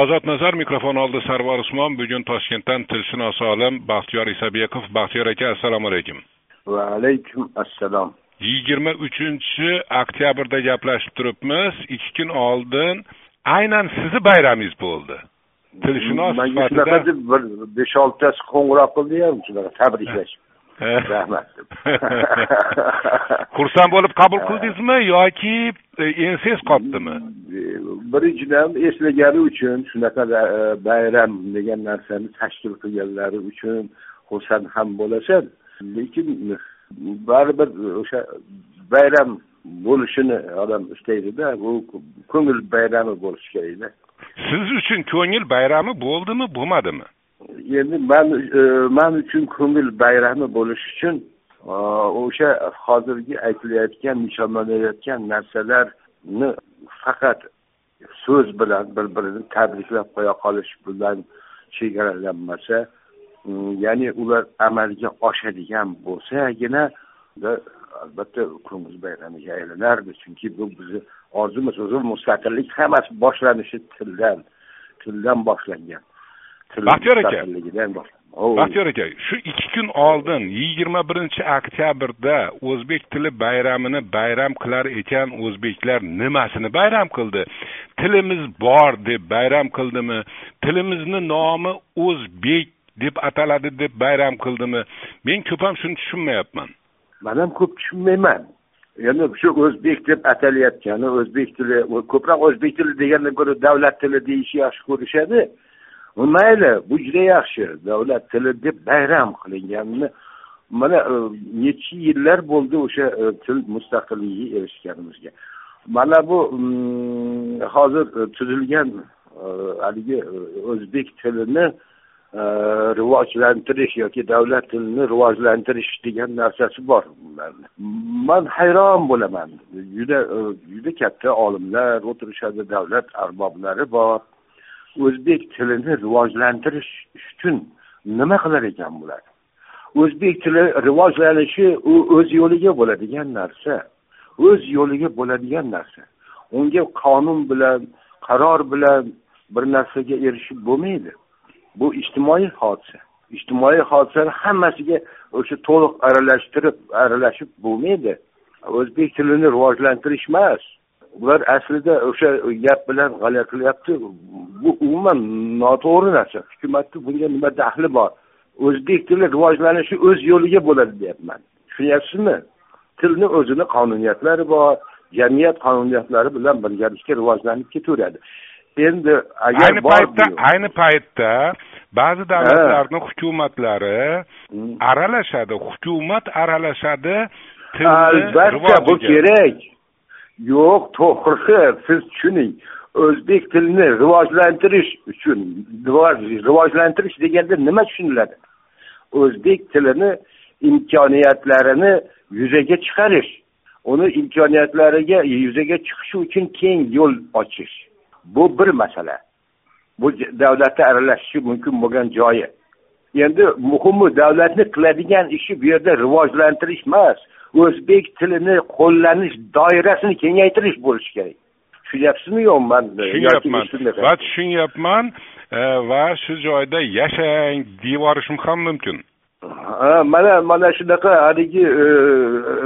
ozod nazar mikrofon oldida sarvar usmon. Bugun toshkentdan tilshunos olim baxtiyor isabekov. Baxtiyor aka assalomu alaykum. Va alaykum assalom. Yigirma uchinchi oktyabrda gaplashib turibmiz. Ikki kun oldin aynan sizni bayramingiz bo'ldi. Tilshunos deb bir besh oltitasi qo'ng'iroq qildi ham shunaqa tabriklash rahmat. Xursand bo'lib qabul qildingizmi yoki e, ensangiz qotdimi birinchidan eslagani uchun shunaqa e, bayram degan narsani tashkil qilganlari uchun xursand ham bo'lasan. Lekin baribir o'sha bayram bo'lishini odam istaydida u ko'ngil bayrami bo'lishi kerakda. Siz uchun ko'ngil bayrami bo'ldimi bo'lmadimi endi man e, man uchun ko'ngil bayrami bo'lishi uchun e, o'sha hozirgi aytilayotgan nishonlanayotgan narsalarni faqat so'z bilan bir birini tabriklab qo'ya qolish bilan chegaralanmasa mm, ya'ni ular amalga oshadigan bo'lsagina albatta ko'ngil bayramiga aylanardi. Chunki bu bizni orzumuz o'zi mustaqillik hammasi boshlanishi tildan tildan boshlangan. Baxtiyor aka. baxtiyor aka shu ikki kun oldin yigirma birinchi oktyabrda o'zbek tili bayramini bayram qilar ekan o'zbeklar nimasini bayram qildi? Tilimiz bor deb bayram qildimi? Tilimizni nomi o'zbek deb ataladi deb bayram qildimi? Men ko'p ham shuni tushunmayapman. Man ham ko'p tushunmayman. Endi shu o'zbek deb atalayotgani o'zbek tili ko'proq o'zbek tili degandan ko'ra davlat tili deyishni yaxshi ko'rishadi mayli bu juda yaxshi. Davlat tili deb bayram qilinganini mana e, necha yillar bo'ldi o'sha e, til mustaqilligiga erishganimizga. Mana bu mm, hozir e, tuzilgan haligi o'zbek tilini rivojlantirish yoki davlat tilini rivojlantirish degan narsasi bor. Man hayron bo'laman. Juda juda katta olimlar o'tirishadi davlat arboblari bor. O'zbek tilini rivojlantirish uchun nima qilar ekan bular? O'zbek tili rivojlanishi u o'z yo'liga bo'ladigan narsa o'z yo'liga bo'ladigan narsa. Unga qonun bilan qaror bilan bir narsaga erishib bo'lmaydi. Bu ijtimoiy hodisa. Ijtimoiy hodisani hammasiga o'sha to'liq aralashtirib aralashib bo'lmaydi. O'zbek tilini rivojlantirish emas. Ular aslida o'sha gap bilan g'alati qilyapti bu umuman noto'g'ri narsa. Hukumatni bunga nima daxli bor? O'zbek tili rivojlanishi o'z yo'liga bo'ladi deyapman. Tushunyapsizmi? Tilni o'zini qonuniyatlari bor jamiyat qonuniyatlari bilan birgalikda rivojlanib ketaveradi. Endi agar ayni paytda ayni paytda ba'zi davlatlarni hukumatlari aralashadi. Hukumat aralashadi albatta bu kerak yo'q to'g'ri siz tushuning. O'zbek tilini rivojlantirish uchun rivojlantirish deganda nima tushuniladi? O'zbek tilini imkoniyatlarini yuzaga chiqarish uni imkoniyatlariga yuzaga chiqishi uchun keng yo'l ochish. Bu bir masala. Bu davlatda aralashishi mumkin bo'lgan joyi. Endi muhimi davlatni qiladigan ishi bu yerda rivojlantirish emas. O'zbek tilini qo'llanish doirasini kengaytirish bo'lishi kerak. Tushunyapsizmi yo'qmi man tushunyapman. va tushunyapman e, va shu joyda yashang deyorishim ham mumkin. Mana mana shunaqa haligi e,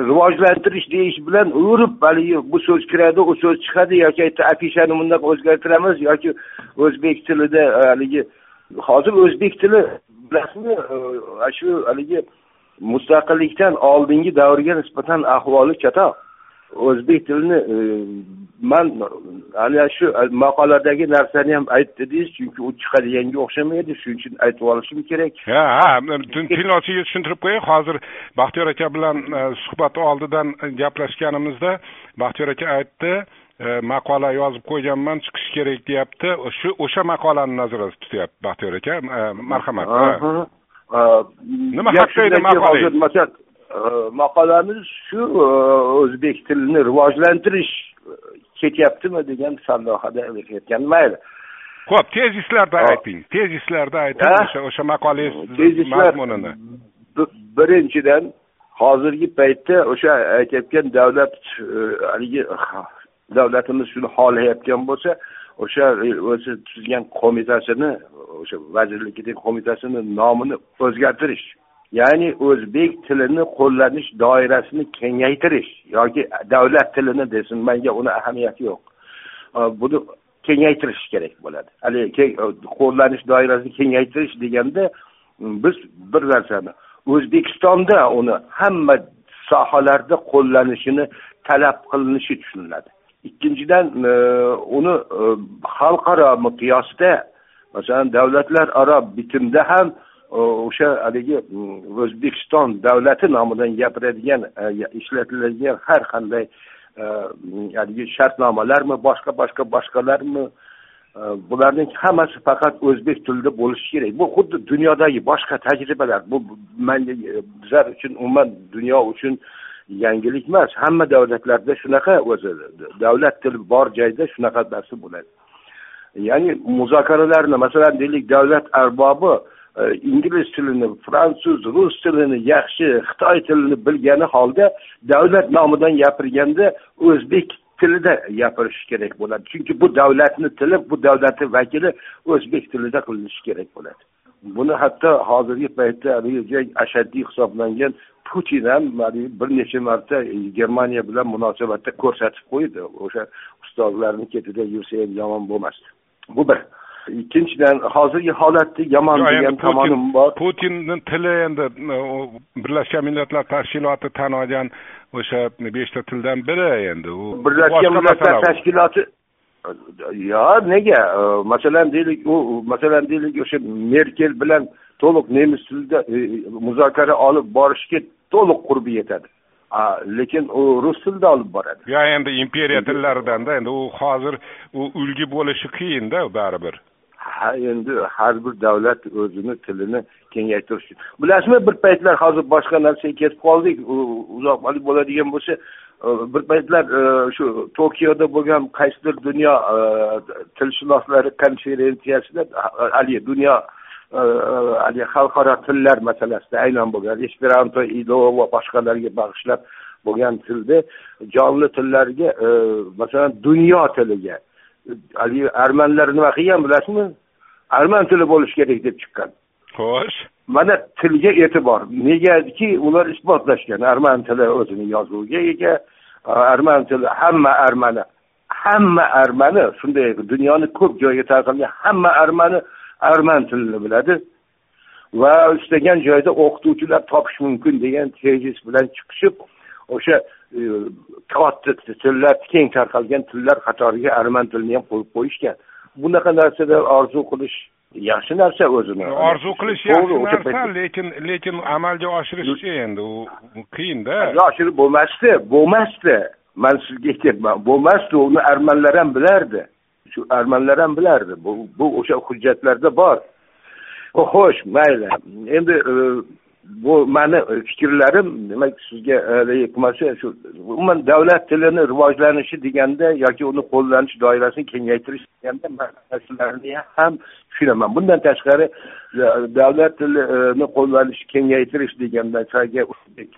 rivojlantirish deyish bilan urib haligi bu so'z kiradi u so'z chiqadi yoki afishani bundoq o'zgartiramiz yoki o'zbek tilida haligi hozir o'zbek tili bilasizmi? E, shu haligi mustaqillikdan oldingi davrga nisbatan ahvoli chatoq. O'zbek tilini e, man ana shu maqoladagi narsani ham ayt dedingiz chunki u chiqadiganga o'xshamaydi shuning uchun aytib olishim kerak. Ha ha tinglovchiga tushuntirib qo'yay hozir baxtiyor aka bilan e, suhbat oldidan gaplashganimizda baxtiyor aka aytdi e, maqola yozib qo'yganman chiqish kerak deyapti. Shu o'sha maqolani nazarda tutyapti baxtiyor aka. Marhamat nima edi maqola masalan maqolamiz shu o'zbek tilini rivojlantirish ketyaptimi degan sarlavhada aytayotgan mayli ho'p tezislarda ayting tezislarda ayting o'sha o'sha maqolangiz mazmunini birinchidan hozirgi paytda o'sha aytayotgan davlat haligi davlatimiz shuni xohlayotgan bo'lsa o'sha e, o'zi tuzgan qo'mitasini o'sha vazirlikdagi qo'mitasini nomini o'zgartirish ya'ni o'zbek tilini qo'llanish doirasini kengaytirish yoki davlat tilini desin manga uni ahamiyati yo'q. E, buni kengaytirish kerak bo'ladi. Haligi e, qo'llanish doirasini kengaytirish deganda biz bir narsani o'zbekistonda uni hamma sohalarda qo'llanishini talab qilinishi tushuniladi. Ikkinchidan e, uni e, xalqaro miqyosda masalan davlatlararo bitimda ham e, o'sha haligi o'zbekiston davlati nomidan gapiradigan e, ishlatiladigan har qanday e, haligi shartnomalarmi boshqa boshqa boshqalarmi bularning hammasi faqat o'zbek tilida bo'lishi kerak. Bu xuddi dunyodagi boshqa tajribalar. Bu manga bizlar uchun umuman dunyo uchun yangilik emas hamma davlatlarda shunaqa o'zi davlat tili bor joyda shunaqa narsa bo'ladi. Ya'ni muzokaralarni masalan deylik davlat arbobi e, ingliz tilini fransuz rus tilini yaxshi xitoy tilini bilgani holda davlat nomidan gapirganda o'zbek tilida gapirishi kerak bo'ladi. Chunki bu davlatni tili bu davlatni vakili o'zbek tilida qilinishi kerak bo'ladi. Buni hatto hozirgi paytda haligi ashaddiy hisoblangan putin ham bir necha marta germaniya bilan munosabatda ko'rsatib qo'ydi. O'sha ustozlarni ketida yursa ham yomon bo'lmasdi. Bu bir. Ikkinchidan hozirgi holatni yomon degan tomonim bor. Putinni tili endi birlashgan millatlar tashkiloti tan olgan o'sha beshta tildan biri endi. U birlashgan millatlar tashkiloti yo nega? Masalan deylik u masalan deylik o'sha merkel bilan to'liq nemis tilida e, muzokara olib borishga to'liq qurbi yetadi. Lekin u rus tilida olib boradi. Yo endi imperiya tillarida endi u hozir u ulgi bo'lishi qiyinda baribir. Ha endi har bir davlat o'zini tilini kengaytirish bilasizmi bir paytlar hozir boshqa narsaga ketib qoldik. Uzoq bo'ladigan bo'lsa bir paytlar e, shu tokioda bo'lgan qaysidir dunyo e, tilshunoslari konferensiyasida haligi dunyo e, haligi xalqaro tillar masalasida aynan bo'lgan esperanto ido va boshqalarga bag'ishlab bo'lgan tilda jonli tillarga masalan dunyo tiliga haligi armanlar nima qilgan bilasizmi? Arman tili bo'lishi kerak deb chiqqan. Xo'sh. Mana tilga e'tibor. Negaki ular isbotlashgan. Arman tili o'zini yozuviga ega. Arman tili hamma armani hamma armani shunday dunyoni ko'p joyiga tarqalgan hamma armani arman tilini biladi. Va istagan joyda o'qituvchilar topish mumkin degan tezis bilan chiqishib o'sha e, katta tillar keng tarqalgan tillar qatoriga arman tilini ham qo'yib qo'yishgan. Bunaqa narsada orzu qilish yaxshi narsa o'zini. Orzu qilish yaxshi narsa lekin lekin amalga oshirishchi endi u qiyinda oshirib bo'lmasdi bo'lmasdi man sizga aytyapman bo'lmasdi uni armanlar ham bilardi. Shu armanlar ham bilardi. Bu bu o'sha hujjatlarda bor. Xo'sh mayli. Endi e, bu mani fikrlarim demak sizga qilmasa shu umuman davlat tilini rivojlanishi deganda yoki uni qo'llanish doirasini kengaytirish deganda man narsalarni ham tushunaman. Bundan tashqari e, davlat tilini qo'llanish kengaytirish deganda o'zbek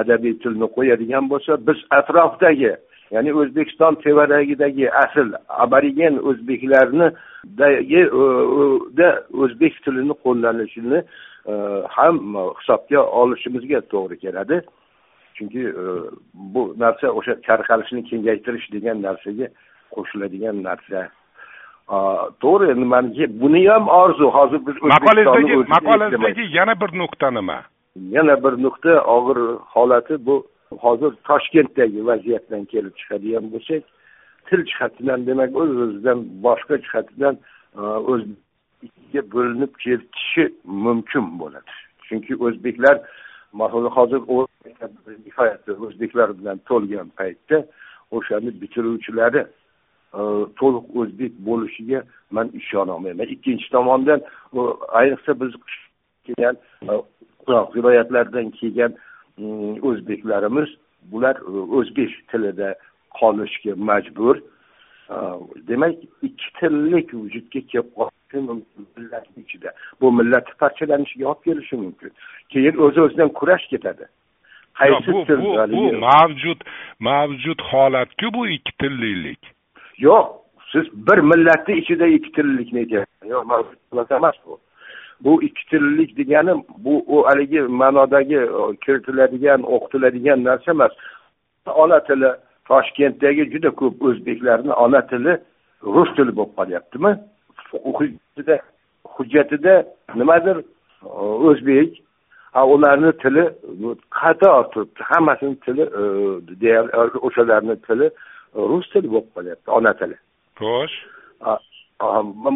adabiy tilini qo'yadigan bo'lsa biz atrofdagi ya'ni o'zbekiston tevaragidagi asl aborigen o'zbeklarni e, o'zbek tilini qo'llanishini e, ham hisobga olishimizga to'g'ri keladi. Chunki e, bu narsa o'sha tarqalishni kengaytirish degan narsaga qo'shiladigan narsa. To'g'ri endi maniki buni ham orzu. Hozir biz maqolangizdagi maqolangizdagi yana bir nuqta nima? Yana bir nuqta og'ir holati bu. Hozir toshkentdagi vaziyatdan kelib chiqadigan bo'lsak til jihatidan demak o'z o'zidan boshqa jihatidan e, o'z ikkiga bo'linib ketishi mumkin bo'ladi. Chunki o'zbeklar hozir o'zbeklar bilan to'lgan paytda o'shani bitiruvchilari e, to'liq o'zbek bo'lishiga man ishonolmayman. Ikkinchi tomondan ayniqsa biz kelgan e, viloyatlardan kelgan mm, o'zbeklarimiz bular o'zbek tilida qolishga majbur. E, demak ikki tillik vujudga kelib qolishi mumkin millatni ichida. Bu millatni parchalanishiga olib kelishi mumkin. Keyin o'z o'zidan kurash ketadi. Qaysi til bu mavjud mavjud holatku bu ikki tillilik yo'q siz bir millatni ichida ikki tillikni aytyapsiz yo'q emas bu. Bu ikki tillik degani bu u haligi ma'nodagi kiritiladigan o'qitiladigan narsa emas. Ona tili toshkentdagi juda ko'p o'zbeklarni ona tili rus tili bo'lib qolyaptimi? Hujjatida hujjatida nimadir o'zbek ularni tili qator turibdi hammasini tili o'shalarni tili rus tili bo'lib qolyapti ona tili. Xo'sh.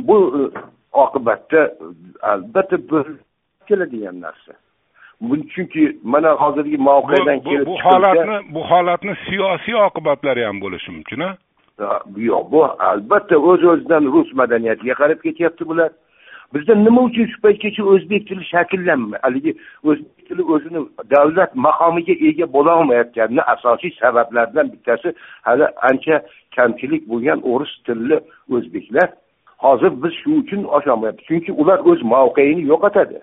Bu oqibatda albatta keladigan narsa. Chunki mana hozirgi mavqedan kelib bu holatni bu holatni siyosiy oqibatlari ham bo'lishi mumkin a yo'q bu albatta o'z o'zidan rus madaniyatiga qarab ketyapti bular bizda nima uchun shu paytgacha o'zbek tili shakllanmay haligi o'zbek tili o'zini davlat maqomiga ega bo'lolmayotganini asosiy sabablaridan bittasi hali ancha kamchilik bo'lgan o'ris tilli o'zbeklar. Hozir biz shu uchun osholmayapmiz chunki ular o'z mavqeini yo'qotadi.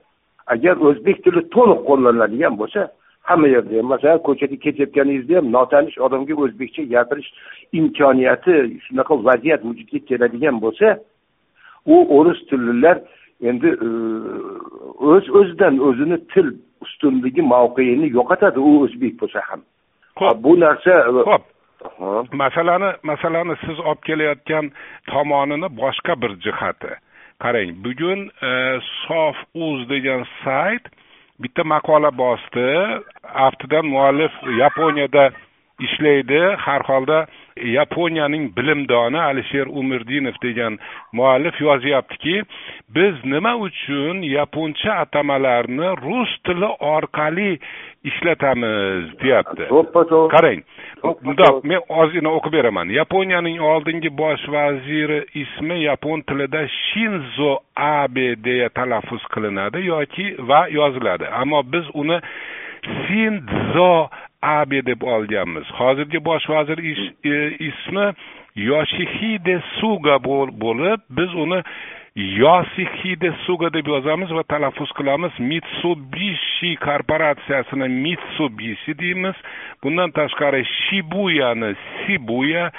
Agar o'zbek tili to'liq qo'llaniladigan bo'lsa hamma yerda ham masalan ko'chada ketayotganingizda ham notanish odamga o'zbekcha gapirish imkoniyati shunaqa vaziyat vujudga keladigan bo'lsa u o'ris tillilar endi e, o'z o'zidan o'zini til ustunligi mavqeini yo'qotadi u o'zbek bo'lsa ham. Ho'p bu narsa ho'p masalani masalani siz olib kelayotgan tomonini boshqa bir jihati. Qarang bugun e, sof uz degan sayt bitta maqola bosdi. Aftidan muallif yaponiyada ishlaydi. Har holda yaponiyaning bilimdoni alisher umirdinov degan muallif yozyaptiki biz nima uchun yaponcha atamalarni rus tili orqali ishlatamiz deyapti. Qarang bundoq men ozgina o'qib beraman. Yaponiyaning oldingi bosh vaziri ismi yapon tilida shinzo abe deya talaffuz qilinadi yoki va yoziladi. Ammo biz uni sindzo abi deb olganmiz. Hozirgi bosh vazir e, ismi yoshihide suga bo'lib biz uni yosihide suga deb yozamiz va talaffuz qilamiz. Mitsubishi korporatsiyasini mitsubishi deymiz. Bundan tashqari shibuyani sibuya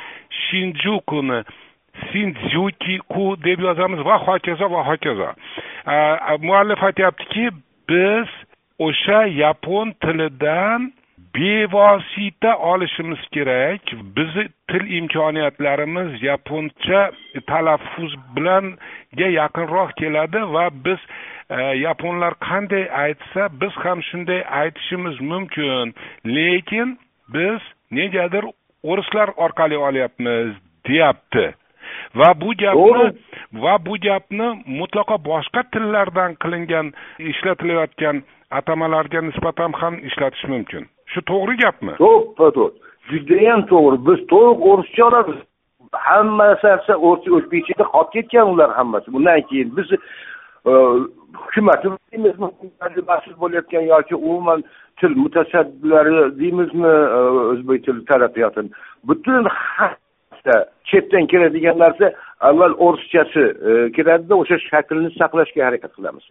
shinjukuni sinjukiku deb yozamiz va hokazo va hokazo. Muallif aytyaptiki biz o'sha yapon tilidan bevosita olishimiz kerak. Bizni til imkoniyatlarimiz yaponcha talaffuz bilanga yaqinroq keladi va biz e, yaponlar qanday aytsa biz ham shunday aytishimiz mumkin. Lekin biz negadir o'rislar orqali olyapmiz deyapti. Va bu gapni va bu gapni mutlaqo boshqa tillardan qilingan ishlatilayotgan atamalarga nisbatan ham ishlatish mumkin shu to'g'ri gapmi? To'ppa to'g'ri judayam to'g'ri. Biz to'liq o'rischa olamiz. Hamma narsa o'zbekchada qolib ketgan ular hammasi. Bundan keyin biz e, hukumati deymizmi mas'ul bo'layotgan yoki umuman til mutasaddilari deymizmi e, o'zbek tili taraqqiyotini. Butun chetdan keladigan narsa avval o'rischasi e, kiradida o'sha shaklni saqlashga harakat qilamiz.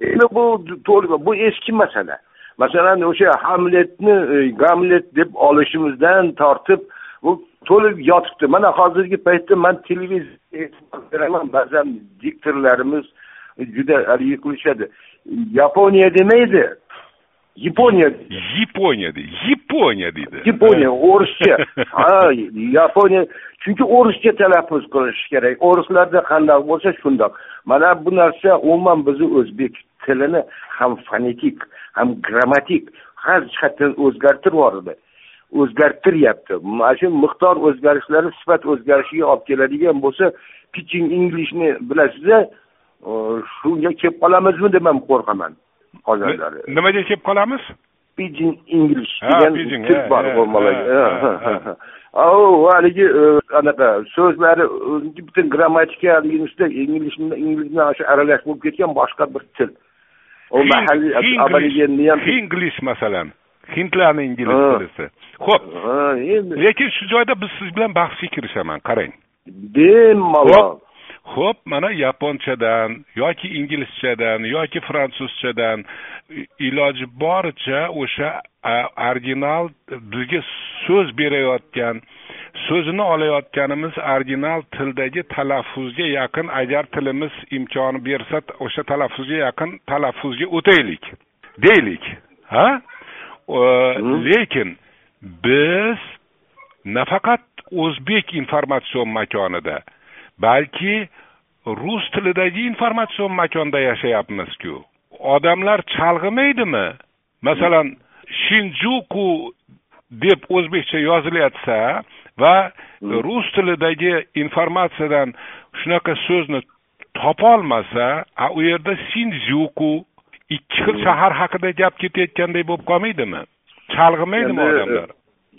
Endi bu to'liq bu eski masala. Masalan o'sha hamletni e, gamlet deb olishimizdan tortib u to'lib yotibdi. Mana hozirgi paytda man televizor beraman. Ba'zan diktorlarimiz juda haligi qilishadi. Yaponiya demaydi. Yaponiya yaponiya deydi yaponiya deydi. Yaponiya o'rischa ha yaponiya chunki o'rischa talaffuz qilish kerak. O'rislarda qandoq bo'lsa shundoq. Mana bu narsa umuman bizni o'zbek tilini ham fonetik ham grammatik har jihatdan o'zgartirib yubordi. O'zgartiryapti. Mana shu miqdor o'zgarishlari sifat o'zgarishiga olib keladigan bo'lsa pitching inglishni bilasizda shunga kelib qolamizmi deb man qo'rqaman hozirlari nimaga kelib qolamiz? Pidgin english degan til bor haligi e, anaqa so'zlari butun grammatika ustida inglishni inglish bilan shu aralash bo'lib ketgan boshqa bir til u mahalliy aborigenni ham inglish masalan. Hindlarni ingliz tilisi. Ho'p. Endi lekin shu joyda biz siz bilan bahsga kirishaman qarang. Bemalol ho'p. Mana yaponchadan yoki inglizchadan yoki fransuzchadan iloji boricha o'sha original bizga so'z berayotgan so'zini olayotganimiz original tildagi talaffuzga yaqin agar tilimiz imkoni bersa o'sha talaffuzga yaqin talaffuzga o'taylik. Deylik ha? Lekin biz nafaqat o'zbek informatsion makonida balki rus tilidagi informatsion makonda yashayapmizku. Odamlar chalg'imaydimi? Masalan shinjuku deb o'zbekcha yozilyapsa va hmm. rus tilidagi informatsiyadan shunaqa so'zni topolmasa a u yerda sinjuku ikki xil hmm. shahar haqida gap ketayotganday bo'lib qolmaydimi? Chalg'imaydimi odamlar?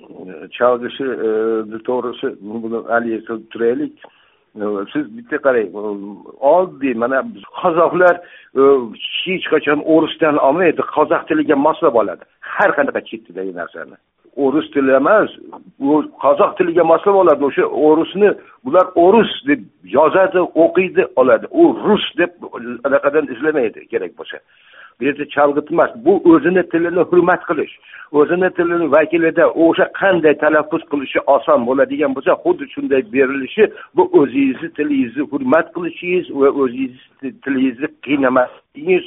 e, chalg'ishi e, to'g'risi buni haligi qilib turaylik. E, siz bitta qarang oddiy mana qozoqlar hech qachon o'risdan olmaydi qozoq tiliga moslab oladi. Har qanaqa chet tildagi narsani o'ris tili emas qozoq tiliga moslab oladi o'sha o'risni bular o'rus deb yozadi o'qiydi oladi. U rus deb anaqadan izlamaydi kerak bo'lsa. Bu yerda chalg'itmas bu o'zini tilini hurmat qilish o'zini tilini vakilida o'sha qanday talaffuz qilishi oson bo'ladigan bo'lsa xuddi shunday berilishi bu o'zingizni tilingizni hurmat qilishingiz va o'zingizni tilingizni qiynamasligingiz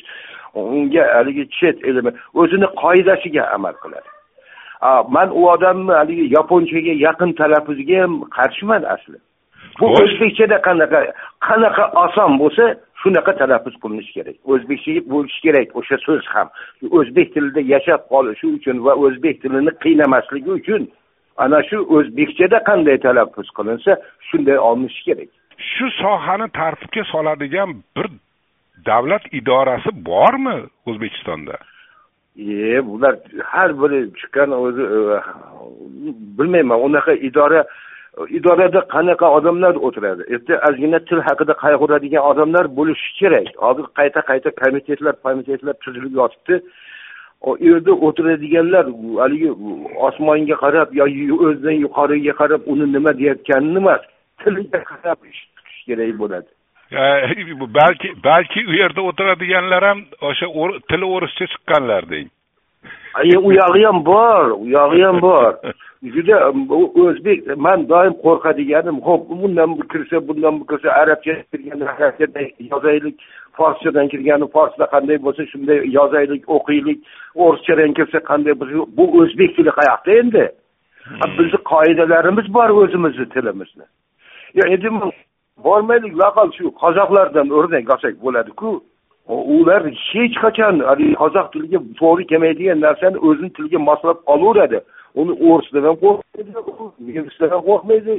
unga haligi chet elimi o'zini qoidasiga amal qiladi. Man u odamni haligi yaponchaga yaqin talaffuziga ham qarshiman asli. Bu o'zbekchada qanaqa qanaqa oson bo'lsa shunaqa talaffuz qilinishi kerak. O'zbekcha bo'lishi kerak o'sha so'z ham. O'zbek tilida yashab qolishi uchun va o'zbek tilini qiynamasligi uchun ana shu o'zbekchada qanday talaffuz qilinsa shunday olinishi kerak. Shu sohani tartibga soladigan bir davlat idorasi bormi o'zbekistonda e bular har biri chiqqan o'zi e, bilmayman unaqa idora idorada qanaqa odamlar o'tiradi. Erta ozgina til haqida qayg'uradigan odamlar bo'lishi kerak. Hozir qayta qayta komitetlar komitetlar tuzilib yotibdi. U yerda o'tiradiganlar haligi osmonga qarab yoki o'zidan yuqoriga qarab uni nima deyayotganini emas tiliga qarab ish tutish kerak bo'ladi. balki balki u yerda o'tiradiganlar ham o'sha tili o'rischa chiqqanlar deng. U yog'i ham bor u yog'i ham bor. Juda o'zbek man doim qo'rqadiganim ho'p bundan kirsa bundan kirsa arabcha kirgani arabchada yozaylik forschadan kirgani forsda qanday bo'lsa shunday yozaylik o'qiylik o'rischadan kirsa qanday bo'lsa bu o'zbek tili qayoqda endi? Hmm. bizni qoidalarimiz bor o'zimizni tilimizni. Endi bormaylik laqal shu qozoqlardan o'rnak olsak bo'ladiku. Ular hech qachon haligi qozoq tiliga to'g'ri kelmaydigan narsani o'zini tiliga moslab olaveradi. Uni o'risdan ham qo'rqmaydi nemislar ham qo'rqmaydi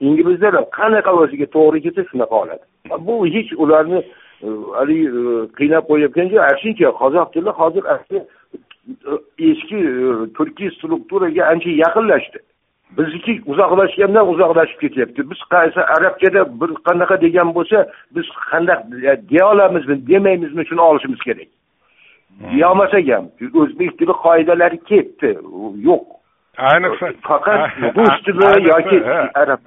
inglizlar ham qanaqa o'ziga to'g'ri kelsa shunaqa oladi. Bu hech ularni e, haligi e, qiynab qo'yayotgan yo'q aksincha qozoq tili hozir e, eski turkiy strukturaga ancha yaqinlashdi. Bizniki uzoqlashgandan uzoqlashib ketyapti. Biz qaysi arabchada bir qanaqa degan bo'lsa biz qandaq deya olamizmi demaymizmi shuni olishimiz kerak. Hmm. deyolmasak ham o'zbek tili qoidalari ketdi. Yo'q. Ayniqsa faqat rus tili yoki arab.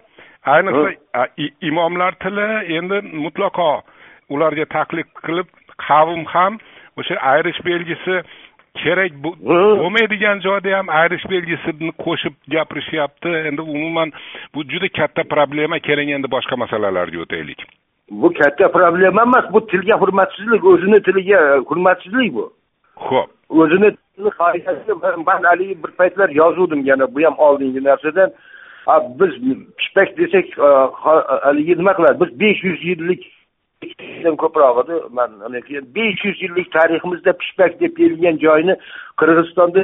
Ayniqsa imomlar tili endi mutlaqo ularga taqlid qilib qavm ham o'sha ayrish belgisi kerak bo'lmaydigan joyda ham ayrish belgisini qo'shib gapirishyapti endi umuman bu juda katta problema keling endi boshqa masalalarga o'taylik. Bu katta problema emas bu tilga hurmatsizlik o'zini tiliga hurmatsizlik bu. Ho'p o'zini man haligi bir paytlar yozuvdim yana bu ham oldingi narsadan. Biz pishpak desak haligi nima qiladi? Biz besh yuz yillik ko'proq edi man besh yuz yillik tariximizda pishpak deb deyilgan joyni qirg'izistonda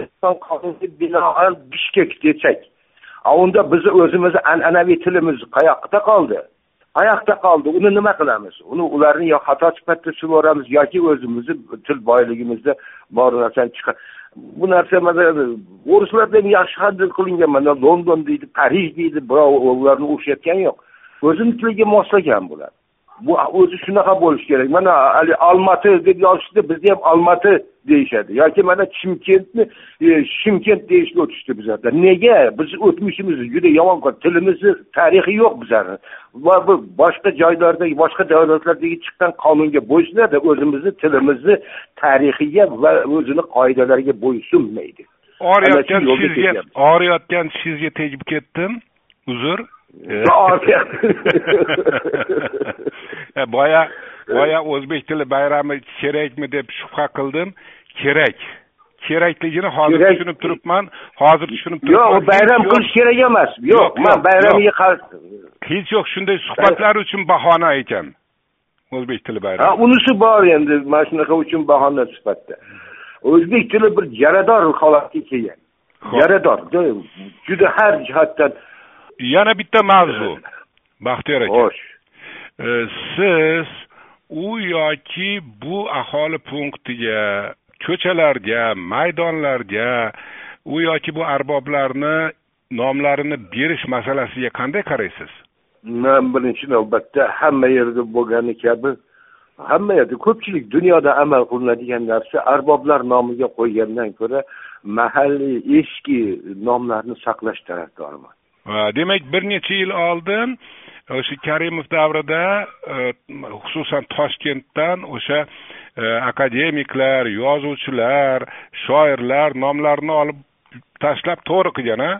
qonuniga binoan bishkek desak unda bizni o'zimizni an'anaviy tilimiz qayoqda qoldi? Qayoqda qoldi? Uni nima qilamiz? Uni ularni yo xato sifatida yuboramiz yoki o'zimizni til boyligimizda bor narsani chiqar bu narsa mana o'rislarda ham yaxshi handl qilingan mana london deydi parij deydi birov ularni urushayotgani yo'q. O'zini tiliga moslagan bular. Bu o'zi shunaqa bo'lishi kerak. Mana haligi olmati deb yozishdi bizda ham olmati deyishadi. Yoki mana chimkentni e, shimkent deyishga o'tishdi bizlarda nega? Biz o'tmishimiz juda yomon tilimizni tarixi yo'q bizani. Va bu boshqa joylardagi boshqa davlatlardagi chiqqan qonunga bo'ysunadi. O'zimizni tilimizni tarixiga va o'zini qoidalariga bo'ysunmaydi. Og'riyotgan tishingizga og'riyotgan tishingizga tegib ketdim. Uzr boya boya o'zbek tili bayrami kerakmi deb shubha qildim? Kerak kerakligini hozir tushunib turibman. Hozir tushunib turibman. Yo'q bayram qilish kerak emas. Yo'q man bayramiga qarshi hech yo'q shunday suhbatlar uchun bahona ekan. O'zbek tili bayrami unisi bor endi mana shunaqa uchun bahona sifatida. O'zbek tili bir yarador holatga kelgan. Yarador juda har jihatdan yana bitta mavzu baxtiyor aka xo'sh siz u yoki bu aholi punktiga ko'chalarga maydonlarga u yoki bu arboblarni nomlarini berish masalasiga qanday qaraysiz? Man birinchi navbatda hamma yerda bo'lgani kabi hamma yerda ko'pchilik dunyoda amal qilinadigan narsa arboblar nomiga qo'ygandan ko'ra mahalliy eski nomlarni saqlash tarafdoriman demak bir necha yil oldin o'sha karimov davrida e, xususan toshkentdan o'sha e, akademiklar yozuvchilar shoirlar nomlarini olib tashlab to'g'ri qilgan a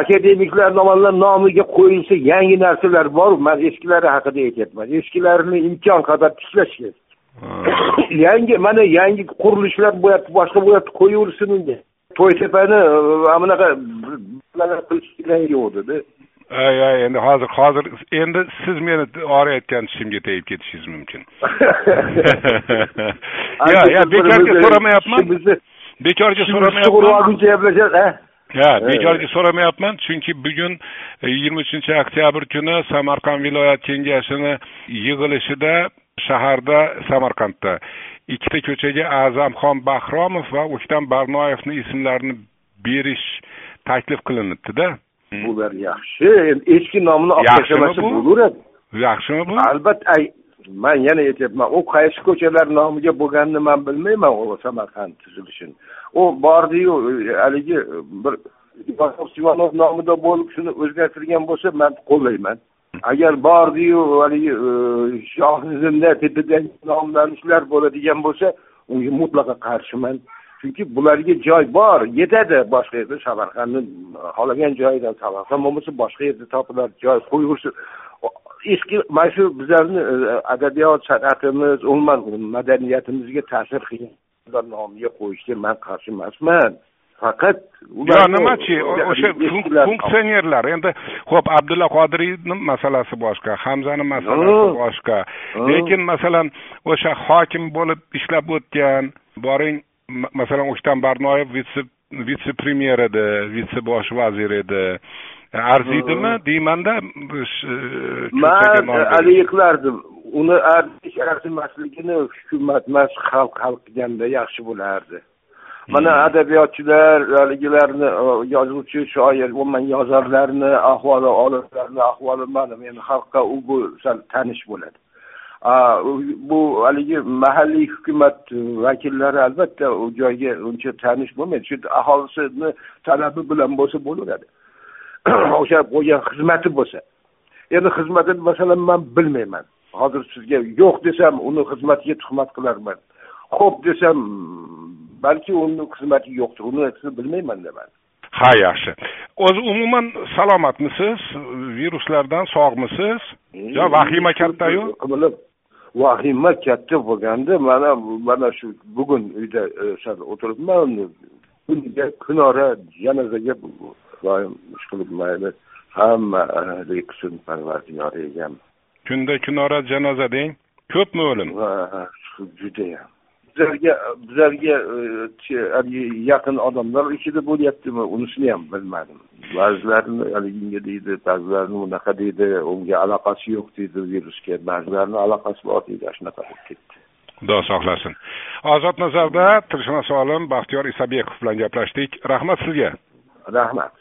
akademiklar nomlar nomiga qo'yilsa yangi narsalar bor man eskilari haqida aytyapman. Eskilarini imkon qadar tiklash kerak. Yangi mana yangi qurilishlar bo'lyapti boshqa bo'lyapti qo'yaversin unga. To'ytepani bunaqa qilish yo'qdida ay ay endi hozir hozir endi siz meni orayotgan tushimga tegib ketishingiz mumkin. Yo yo bekorga so'ramayapman. bekorga so'ramayapman. ha? Bekorga so'ramayapman chunki bugun e, yigirma uchinchi oktyabr kuni samarqand viloyat kengashini yig'ilishida shaharda samarqandda ikkita ko'chaga a'zamxon bahromov va o'ktam barnoyevni ismlarini berish taklif qilinibdida bular yaxshi. Endi eski nomini olib tashlamasa bo'laveradi yaxshimi bu? Albatta man yana aytyapman u qaysi ko'chalar nomiga bo'lganini man bilmayman u samarqand tuzilishini. U bordiyu haligi bir ivanov nomida bo'lib shuni o'zgartirgan bo'lsa man qo'llayman. Agar bordiyu haligi e, shohizmda tepadan nomlanishlar bo'ladigan bo'lsa unga mutlaqo qarshiman chunki bularga joy bor yetadi boshqa yerda samarqandni xohlagan joyidan samarqand bo'lmasa boshqa yerda topiladi joy qo'yaversin eski mana shu bizlarni e, adabiyot san'atimiz umuman madaniyatimizga ta'sir qilgan nomiga qo'yishga man qarshi emasman. Faqat yo nimachi o'sha funksionerlar endi ho'p abdulla qodiriyni masalasi boshqa hamzani masalasi boshqa. Lekin masalan o'sha hokim bo'lib ishlab o'tgan boring masalan o'ktam barnoyev vitse vitse premyer edi vitse bosh vazir edi arziydimi deymanda man haligi qilardim uni arzish arzimasligini hukumat emas xalq hal qilganda yaxshi bo'lardi. Mana adabiyotchilar haligilarni yozuvchi shoir umuman yozarlarni ahvoli olimlarni ahvoli mana endi xalqqa u sal tanish bo'ladi bu haligi mahalliy hukumat vakillari albatta u joyga uncha tanish bo'lmaydi shu aholisini talabi bilan bo'lsa bo'laveradi o'sha qo'ygan xizmati bo'lsa endi xizmatini masalan man bilmayman hozir sizga yo'q desam uni xizmatiga tuhmat qilarman xo'p desam balki uni xizmati yo'qdir uni bilmayman man ha yaxshi o'zi umuman salomatmisiz viruslardan sog'misiz yo vahima kattayu vahima katta bo'lganda mana mana shu bugun uyda e, o'tiribman. Kuniga kunora janozaga doim ish qilib mayli. Hamma qilsin parvardigor egam. Kunda kunora janoza deng? Ko'pmi o'lim? Judayam bizlarga bizlarga haligi yaqin odamlar ichida bo'lyaptimi? Unisini ham bilmadim. Ba'zilarini haliginga deydi ba'zilarini unaqa deydi unga aloqasi yo'q deydi virusga ba'zilarini aloqasi bor deydi shunaqa bo'lib ketdi. Xudo saqlasin ozod nazarda tilshunos olim baxtiyor isabekov bilan gaplashdik. Rahmat sizga. Rahmat